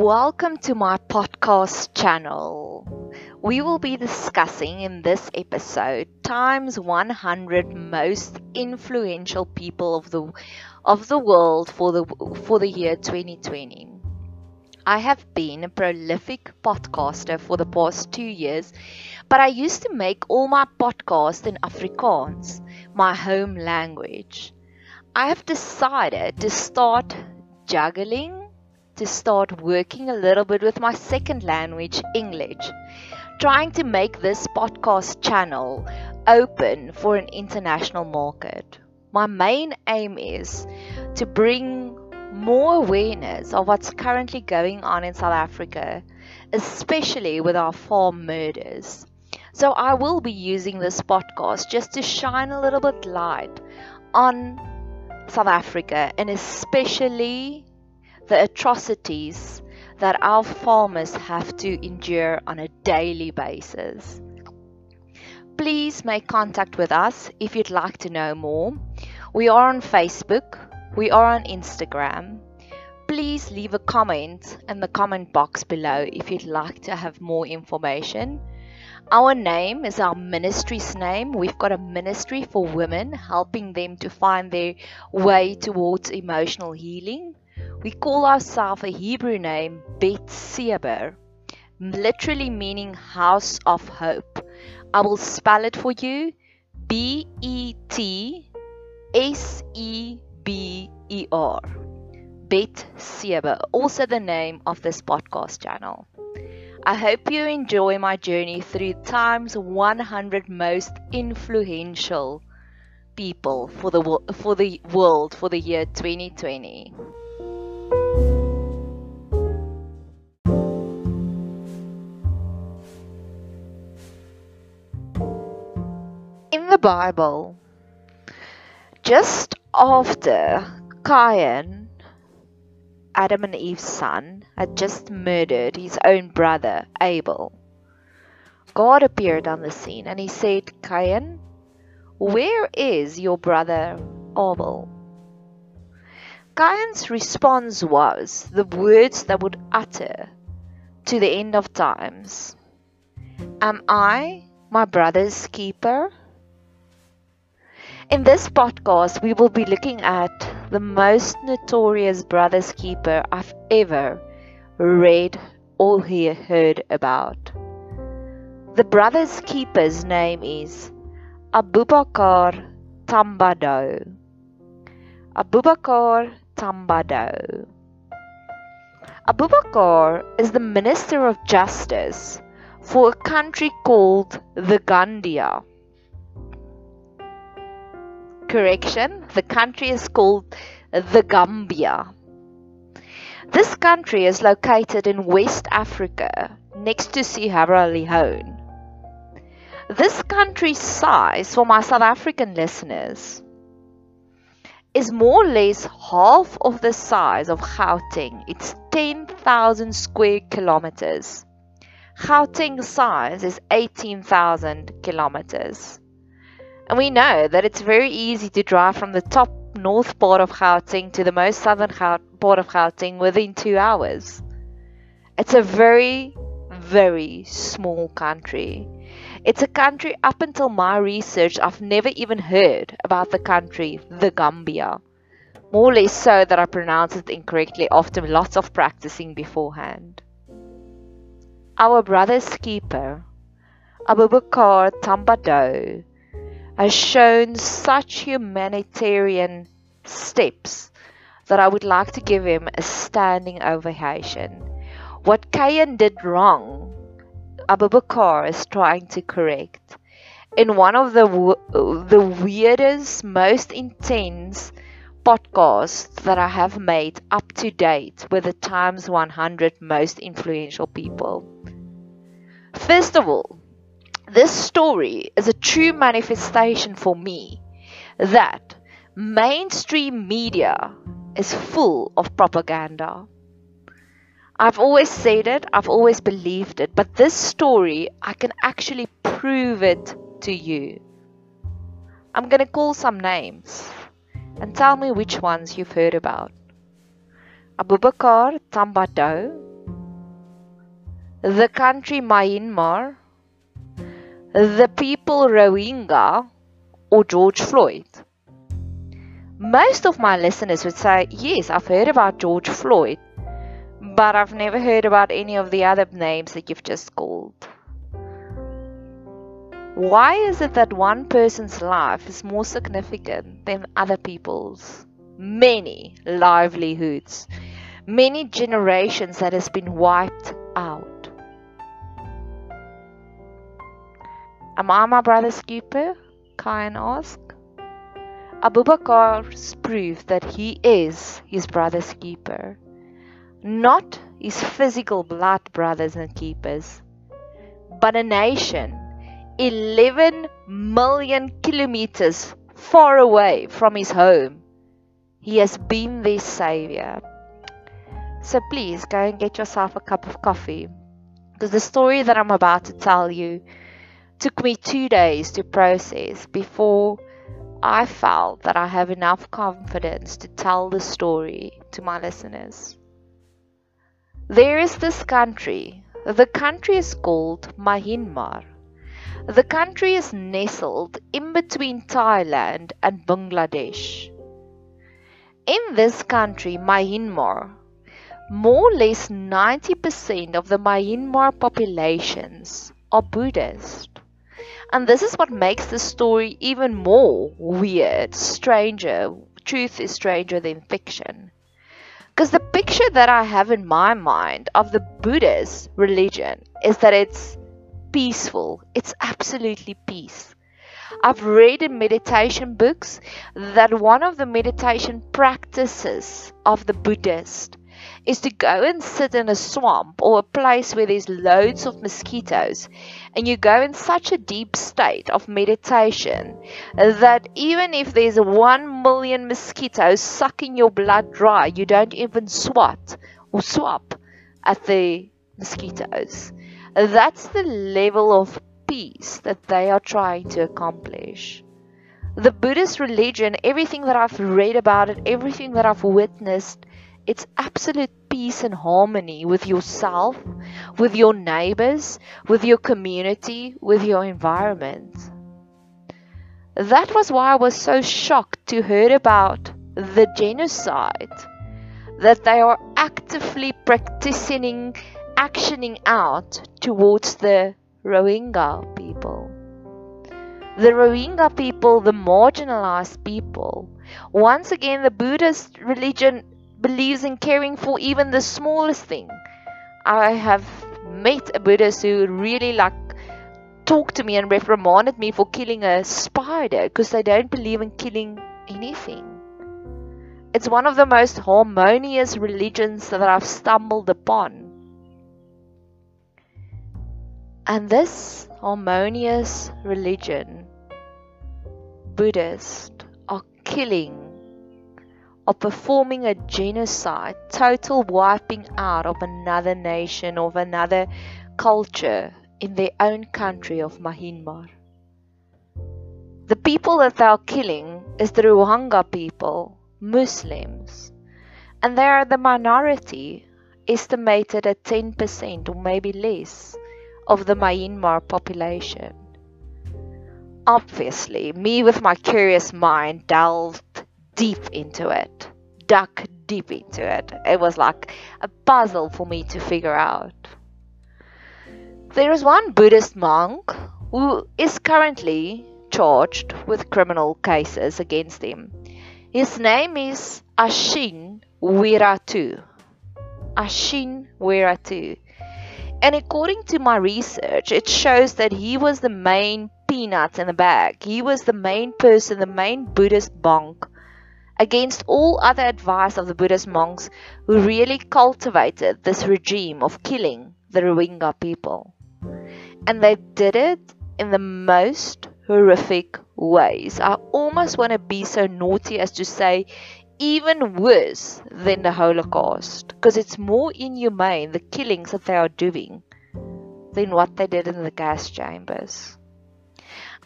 Welcome to my podcast channel. We will be discussing in this episode times 100 most influential people of the of the world for the for the year 2020. I have been a prolific podcaster for the past 2 years, but I used to make all my podcasts in Afrikaans, my home language. I have decided to start juggling to start working a little bit with my second language, English, trying to make this podcast channel open for an international market. My main aim is to bring more awareness of what's currently going on in South Africa, especially with our farm murders. So I will be using this podcast just to shine a little bit light on South Africa and especially the atrocities that our farmers have to endure on a daily basis. Please make contact with us if you'd like to know more. We are on Facebook, we are on Instagram. Please leave a comment in the comment box below if you'd like to have more information. Our name is our ministry's name. We've got a ministry for women, helping them to find their way towards emotional healing. We call ourselves a Hebrew name Bet Seber, literally meaning house of hope. I will spell it for you B E T S E B E R. Bet Seber, also the name of this podcast channel. I hope you enjoy my journey through time's 100 most influential people for the for the world for the year 2020. The Bible, just after Cain, Adam and Eve's son, had just murdered his own brother Abel, God appeared on the scene and he said, Cain, where is your brother Abel? Cain's response was the words that would utter to the end of times Am I my brother's keeper? In this podcast, we will be looking at the most notorious brother's keeper I've ever read or heard about. The brother's keeper's name is Abubakar Tambadou. Abubakar Tambadou. Abubakar is the Minister of Justice for a country called the Gambia correction, the country is called the Gambia. This country is located in West Africa, next to Sierra Leone. This country's size, for my South African listeners, is more or less half of the size of Gauteng. It's 10,000 square kilometers. Gauteng's size is 18,000 kilometers. And we know that it's very easy to drive from the top north part of Gauteng to the most southern part of Gauteng within two hours. It's a very, very small country. It's a country up until my research I've never even heard about the country, the Gambia. More or less so that I pronounce it incorrectly after lots of practicing beforehand. Our brother's keeper, Abubakar Tambadou, has shown such humanitarian steps that I would like to give him a standing ovation. What Cain did wrong, Abubakar is trying to correct. In one of the the weirdest, most intense podcasts that I have made up to date with the Times 100 most influential people. First of all, this story is a true manifestation for me that mainstream media is full of propaganda. I've always said it, I've always believed it, but this story, I can actually prove it to you. I'm going to call some names and tell me which ones you've heard about. Abubakar Tambadou, the country Myanmar, the people Rohingya, or George Floyd? Most of my listeners would say, Yes, I've heard about George Floyd, but I've never heard about any of the other names that you've just called. Why is it that one person's life is more significant than other people's? Many livelihoods, many generations that has been wiped out. Am I my brother's keeper? Cain asked. Abubakar's proof that he is his brother's keeper, not his physical blood brothers and keepers, but a nation 11 million kilometers far away from his home. He has been their savior. So please go and get yourself a cup of coffee. Because the story that I'm about to tell you took me two days to process before I felt that I have enough confidence to tell the story to my listeners. There is this country. The country is called Myanmar. The country is nestled in between Thailand and Bangladesh. In this country, Myanmar, more or less 90% of the Myanmar populations are Buddhist. And this is what makes the story even more weird, stranger. Truth is stranger than fiction. Because the picture that I have in my mind of the Buddhist religion is that it's peaceful. It's absolutely peace. I've read in meditation books that one of the meditation practices of the Buddhist is to go and sit in a swamp or a place where there's loads of mosquitoes and you go in such a deep state of meditation that even if there's one million mosquitoes sucking your blood dry, you don't even swat or swap at the mosquitoes. That's the level of peace that they are trying to accomplish. The Buddhist religion, everything that I've read about it, everything that I've witnessed, it's absolute peace and harmony with yourself, with your neighbors, with your community, with your environment. That was why I was so shocked to hear about the genocide that they are actively practicing actioning out towards the Rohingya people. The Rohingya people, the marginalized people. Once again, the Buddhist religion believes in caring for even the smallest thing. I have met a Buddhist who really like talked to me and reprimanded me for killing a spider because they don't believe in killing anything. It's one of the most harmonious religions that I've stumbled upon. And this harmonious religion, Buddhists, are killing, are performing a genocide, total wiping out of another nation, of another culture in their own country of Myanmar. The people that they are killing is the Rohingya people, Muslims, and they are the minority, estimated at 10% or maybe less of the Myanmar population. Obviously, me with my curious mind delved deep into it, dug deep into it. It was like a puzzle for me to figure out. There is one Buddhist monk who is currently charged with criminal cases against him. His name is Ashin Wirathu. Ashin Wirathu. And according to my research, it shows that he was the main peanut in the bag. He was the main person, the main Buddhist monk, against all other advice of the Buddhist monks who really cultivated this regime of killing the Rohingya people. And they did it in the most horrific ways. I almost want to be so naughty as to say even worse than the Holocaust because it's more inhumane, the killings that they are doing, than what they did in the gas chambers.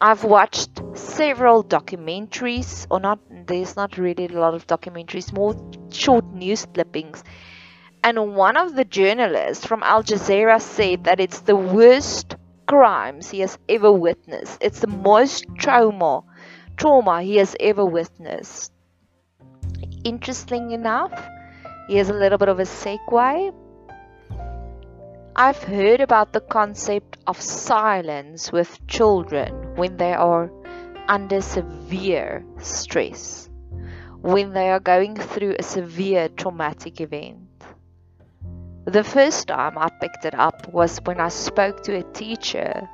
I've watched several documentaries, or not, there's not really a lot of documentaries, more short news clippings. And one of the journalists from Al Jazeera said that it's the worst crimes he has ever witnessed. It's the most trauma trauma he has ever witnessed. Interesting enough, here's a little bit of a segue. I've heard about the concept of silence with children when they are under severe stress, when they are going through a severe traumatic event. The first time I picked it up was when I spoke to a teacher,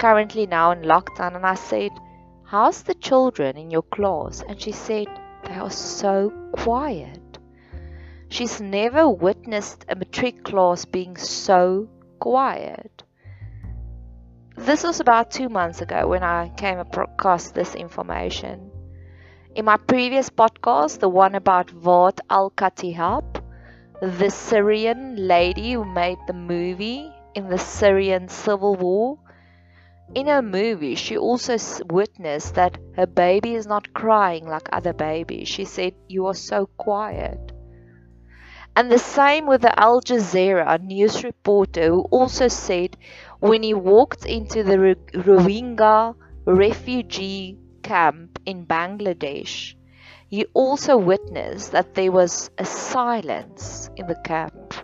currently now in lockdown, and I said, How's the children in your class? And she said, They are so quiet. She's never witnessed a matric class being so quiet. This was about two months ago when I came across this information. In my previous podcast, the one about Waad al Kateab, the Syrian lady who made the movie in the Syrian civil war. In her movie, she also witnessed that her baby is not crying like other babies. She said, You are so quiet. And the same with the Al Jazeera news reporter who also said when he walked into the Rohingya refugee camp in Bangladesh, he also witnessed that there was a silence in the camp,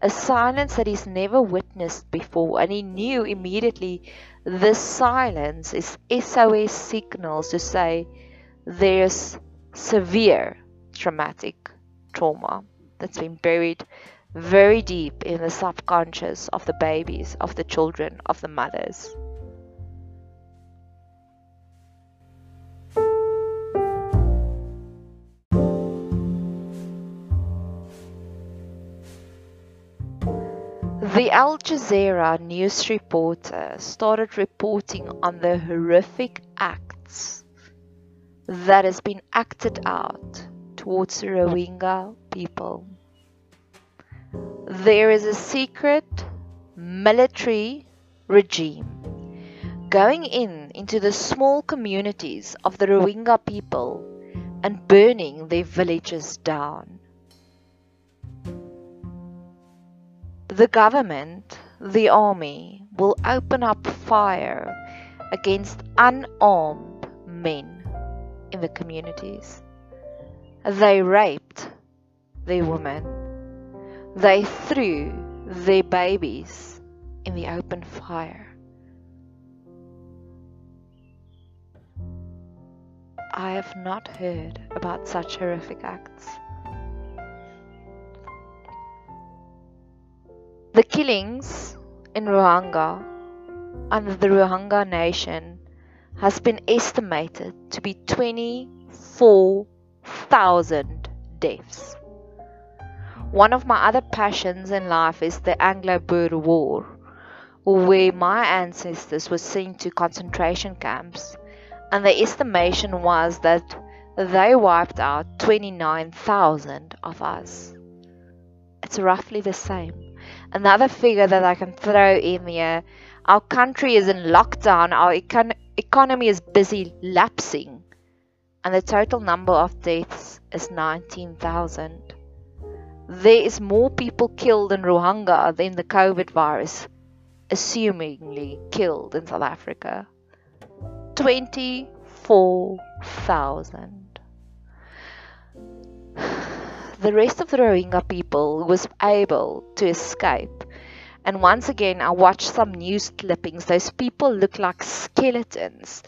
a silence that he's never witnessed before, and he knew immediately this silence is SOS signals to say there's severe traumatic trauma that's been buried very deep in the subconscious of the babies, of the children, of the mothers. The Al Jazeera news reporter started reporting on the horrific acts that has been acted out towards the Rohingya people. There is a secret military regime going in into the small communities of the Rohingya people and burning their villages down. The government, the army, will open up fire against unarmed men in the communities. They raped their women. They threw their babies in the open fire. I have not heard about such horrific acts. The killings in Rohingya under the Rohingya nation has been estimated to be 24,000 deaths. One of my other passions in life is the Anglo-Boer War, where my ancestors were sent to concentration camps, and the estimation was that they wiped out 29,000 of us. It's roughly the same. Another figure that I can throw in here our country is in lockdown, our econ- economy is busy lapsing, and the total number of deaths is 19,000. There is more people killed in Rohingya than the COVID virus, assumingly killed in South Africa. 24,000 the rest of the Rohingya people was able to escape. And once again, I watched some news clippings. Those people look like skeletons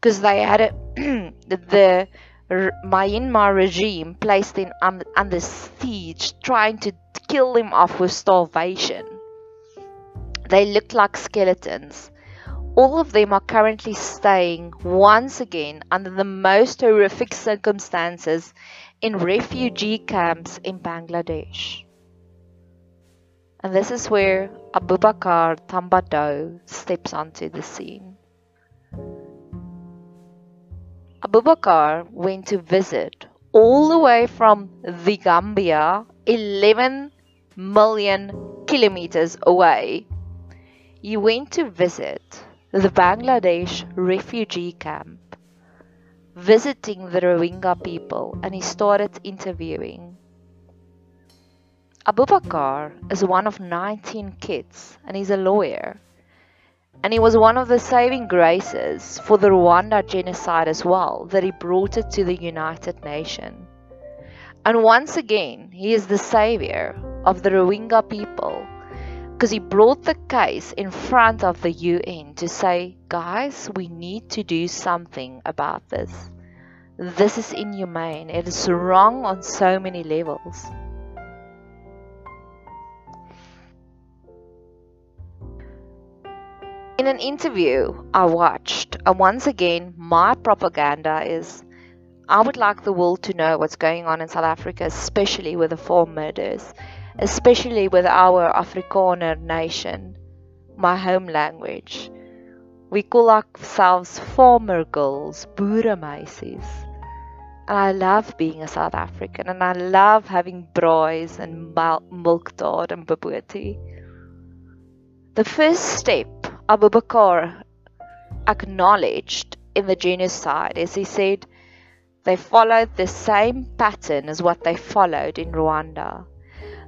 because they had a, the Myanmar regime placed them under siege, trying to kill them off with starvation. They looked like skeletons. All of them are currently staying once again under the most horrific circumstances in refugee camps in Bangladesh. And this is where Abubakar Tambadou steps onto the scene. Abubakar went to visit all the way from the Gambia, 11 million kilometers away. He went to visit the Bangladesh refugee camp visiting the Rohingya people and he started interviewing. Abubakar is one of 19 kids and he's a lawyer. And he was one of the saving graces for the Rwanda genocide as well, that he brought it to the United Nations. And once again, he is the savior of the Rohingya people because he brought the case in front of the UN to say, guys, we need to do something about this. This is inhumane. It is wrong on so many levels. In an interview I watched, and once again, my propaganda is I would like the world to know what's going on in South Africa, especially with the four murders, especially with our Afrikaner nation, my home language. We call ourselves farmer girls, boeremeisies. And I love being a South African, and I love having braais and milktaart and bobotie. The first step Abu Bakr acknowledged in the genocide is he said they followed the same pattern as what they followed in Rwanda.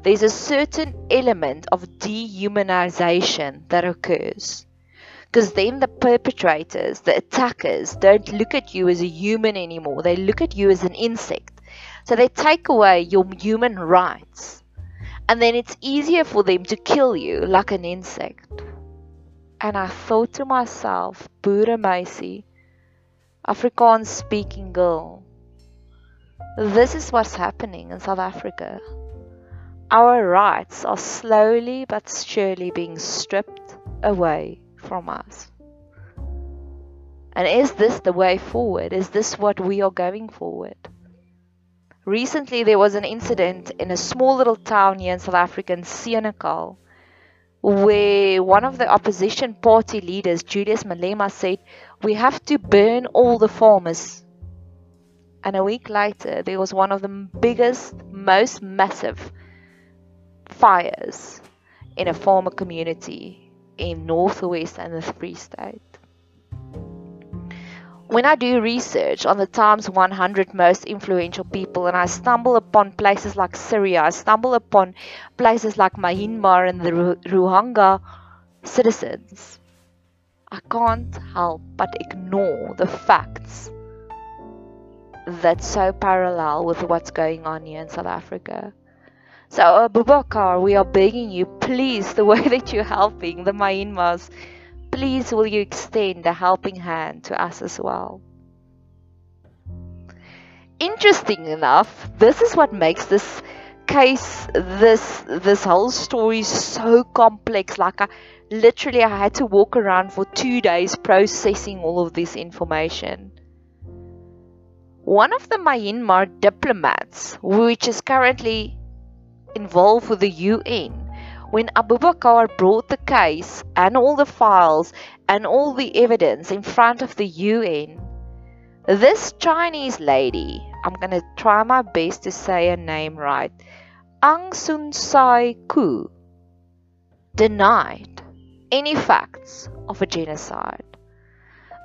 There's a certain element of dehumanization that occurs. Because then the perpetrators, the attackers, don't look at you as a human anymore. They look at you as an insect. So they take away your human rights. And then it's easier for them to kill you like an insect. And I thought to myself, Boere meisie, Afrikaans speaking girl, this is what's happening in South Africa. Our rights are slowly but surely being stripped away from us. And is this the way forward? Is this what we are going forward? Recently, there was an incident in a small little town here in South Africa, in Senekal, where one of the opposition party leaders, Julius Malema, said, We have to burn all the farmers. And a week later, there was one of the biggest, most massive fires in a farmer community in Northwest and the Free State when I do research on the Times 100 most influential people and I stumble upon places like Syria, I stumble upon places like Myanmar and the Rohingya citizens, I can't help but ignore the facts that's so parallel with what's going on here in South Africa. So, Abubakar, we are begging you, please, the way that you're helping the Myanmars please will you extend the helping hand to us as well? Interesting enough, this is what makes this case this this whole story so complex like I literally I had to walk around for 2 days processing all of this information. One of the Myanmar diplomats which is currently involved with the UN when Abu Bakr brought the case and all the files and all the evidence in front of the UN, this Chinese lady, I'm going to try my best to say her name right, Aung San Suu Kyi, denied any facts of a genocide.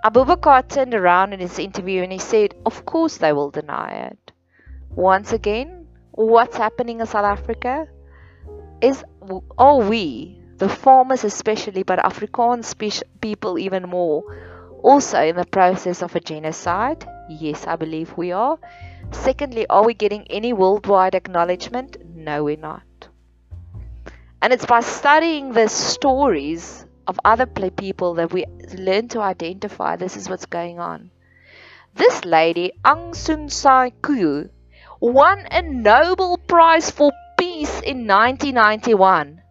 Abu Bakr turned around in his interview and he said, Of course they will deny it. Once again, what's happening in South Africa? is are we, the farmers especially, but Afrikaans people even more, also in the process of a genocide? Yes, I believe we are. Secondly, are we getting any worldwide acknowledgement? No, we're not. And it's by studying the stories of other people that we learn to identify this is what's going on. This lady, Aung San Suu Kyi, won a Nobel Prize for in 1991.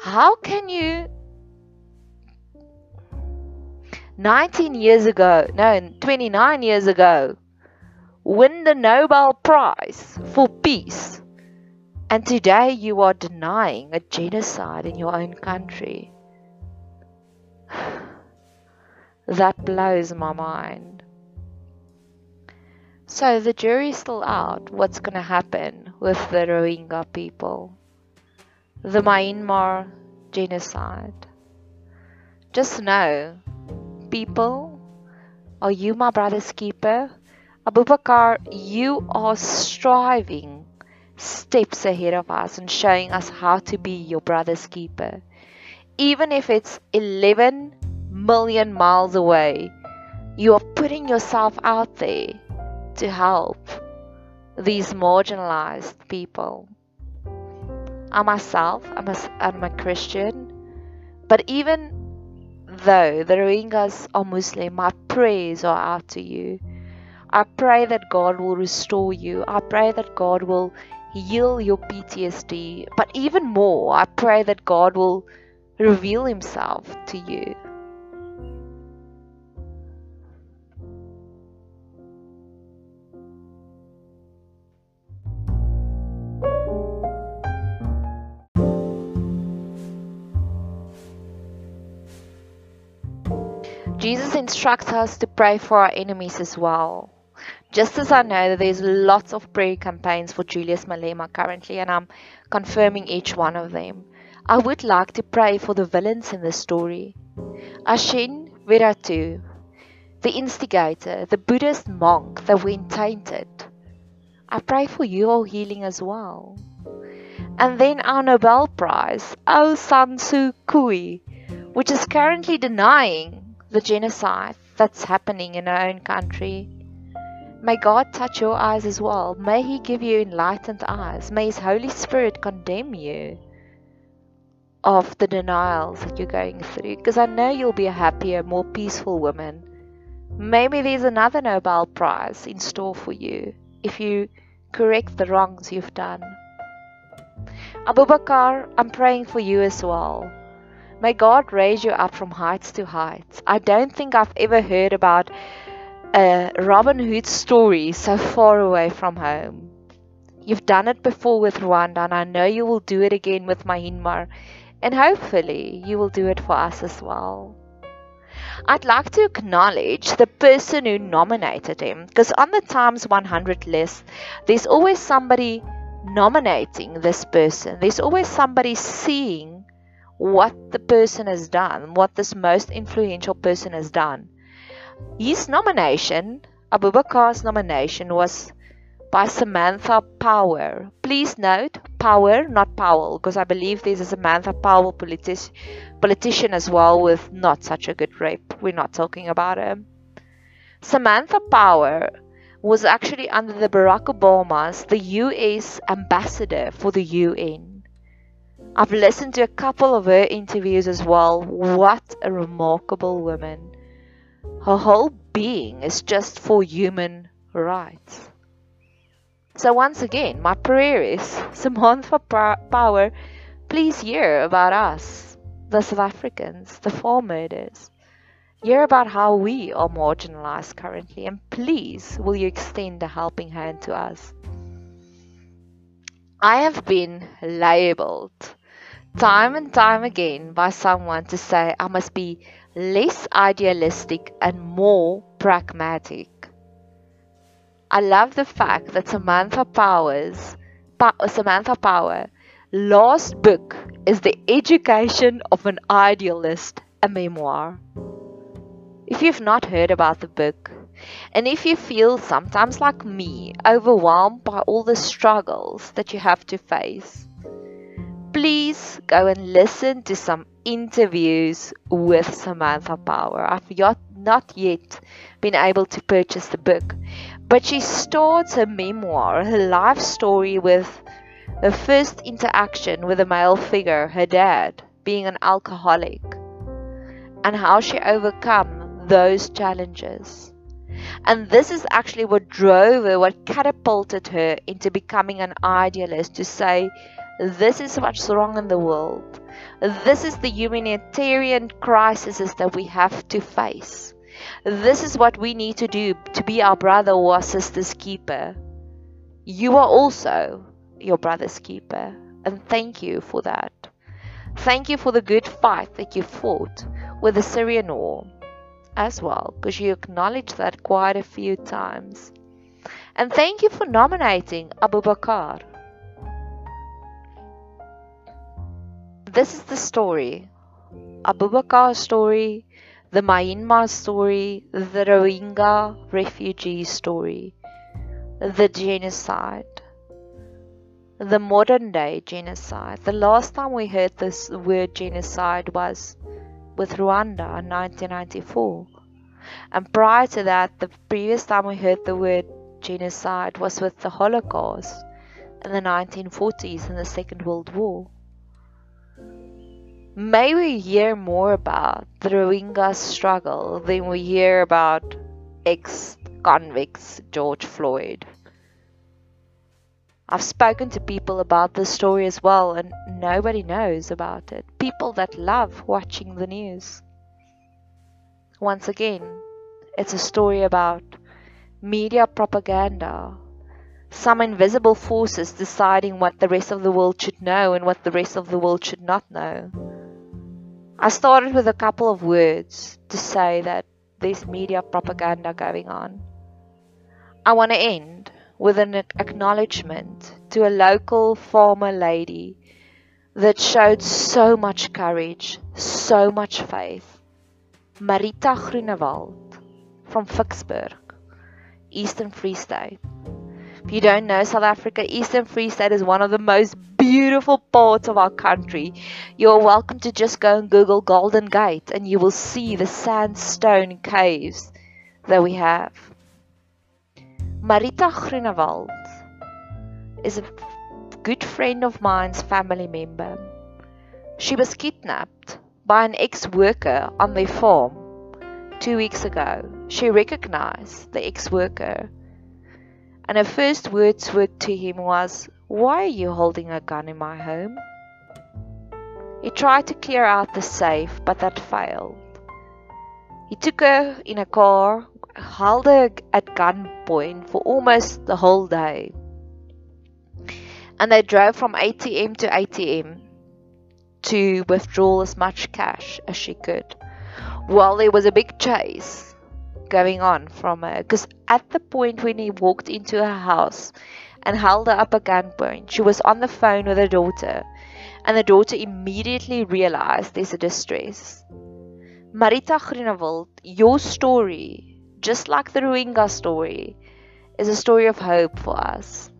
How can you 19 years ago, no, 29 years ago, win the Nobel Prize for peace, and today you are denying a genocide in your own country? That blows my mind. So the jury's still out what's going to happen with the Rohingya people. The Myanmar genocide. Just know, people, are you my brother's keeper? Abubakar, you are striving steps ahead of us and showing us how to be your brother's keeper. Even if it's 11 million miles away, you are putting yourself out there to help these marginalized people. I myself, I'm a, I'm a Christian, but even though the Rohingyas are Muslim, my prayers are out to you. I pray that God will restore you. I pray that God will heal your PTSD. But even more, I pray that God will reveal Himself to you. Jesus instructs us to pray for our enemies as well. Just as I know that there's lots of prayer campaigns for Julius Malema currently, and I'm confirming each one of them, I would like to pray for the villains in the story. Ashin Wirathu, the instigator, the Buddhist monk that went tainted. I pray for your healing as well. And then our Nobel Prize, Aung San Kyi, which is currently denying the genocide that's happening in our own country. May God touch your eyes as well. May He give you enlightened eyes. May His Holy Spirit condemn you of the denials that you're going through. Because I know you'll be a happier, more peaceful woman. Maybe there's another Nobel Prize in store for you if you correct the wrongs you've done. Abu Bakr, I'm praying for you as well. May God raise you up from heights to heights. I don't think I've ever heard about a Robin Hood story so far away from home. You've done it before with Rwanda, and I know you will do it again with Myanmar, and hopefully you will do it for us as well. I'd like to acknowledge the person who nominated him because on the Times 100 list, there's always somebody nominating this person. There's always somebody seeing what the person has done, what this most influential person has done. His nomination, Abu Bakr's nomination, was by Samantha Power. Please note, Power, not Powell, because I believe there's a Samantha Powell politi- politician as well with not such a good rep. We're not talking about him. Samantha Power was actually under the Barack Obama's the US ambassador for the UN. I've listened to a couple of her interviews as well. What a remarkable woman. Her whole being is just for human rights. So, once again, my prayer is Samantha Power, please hear about us, the South Africans, the farm murders. Hear about how we are marginalized currently, and please will you extend a helping hand to us. I have been labeled time and time again by someone to say I must be less idealistic and more pragmatic. I love the fact that Samantha Powers, pa- Samantha Power, last book is The Education of an Idealist, a memoir. If you've not heard about the book, and if you feel sometimes like me, overwhelmed by all the struggles that you have to face, please go and listen to some interviews with Samantha Power. I've yet, not yet been able to purchase the book, but she starts her memoir, her life story, with her first interaction with a male figure, her dad, being an alcoholic, and how she overcome those challenges. And this is actually what drove her, what catapulted her into becoming an idealist to say, this is what's wrong in the world. This is the humanitarian crisis that we have to face. This is what we need to do to be our brother or our sister's keeper. You are also your brother's keeper, and thank you for that. Thank you for the good fight that you fought with the Syrian war as well, because you acknowledged that quite a few times. And thank you for nominating Abu Bakr this is the story. Abu story, the Myanmar story, the Rohingya refugee story, the genocide. the modern day genocide. The last time we heard this word genocide was with Rwanda in 1994. And prior to that, the previous time we heard the word genocide was with the Holocaust in the 1940s in the Second World War. May we hear more about the Rohingya struggle than we hear about ex convicts George Floyd. I've spoken to people about this story as well, and nobody knows about it. People that love watching the news. Once again, it's a story about media propaganda, some invisible forces deciding what the rest of the world should know and what the rest of the world should not know. I started with a couple of words to say that there's media propaganda going on. I want to end with an acknowledgement to a local farmer lady that showed so much courage, so much faith. Marita Groenewald from Ficksburg, Eastern Free State. If you don't know South Africa, Eastern Free State is one of the most beautiful parts of our country. You're welcome to just go and Google Golden Gate and you will see the sandstone caves that we have. Marita Groenewald is a good friend of mine's family member. She was kidnapped by an ex-worker on their farm two weeks ago. She recognized the ex-worker and her first words were to him was, Why are you holding a gun in my home? He tried to clear out the safe, but that failed. He took her in a car, held her at gunpoint for almost the whole day. And they drove from ATM to ATM to withdraw as much cash as she could. While there was a big chase going on from her because at the point when he walked into her house and held her up a gunpoint, she was on the phone with her daughter, and the daughter immediately realized there's a distress. Marita Groenewald, your story, just like the Rohingya story, is a story of hope for us.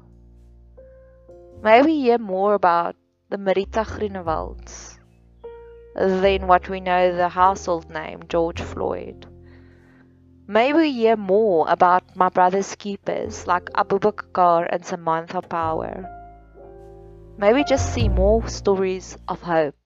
May we hear more about the Marita Groenewalds than what we know the household name George Floyd. May we hear more about my brother's keepers like Abu Bakr and Samantha Power. May we just see more stories of hope.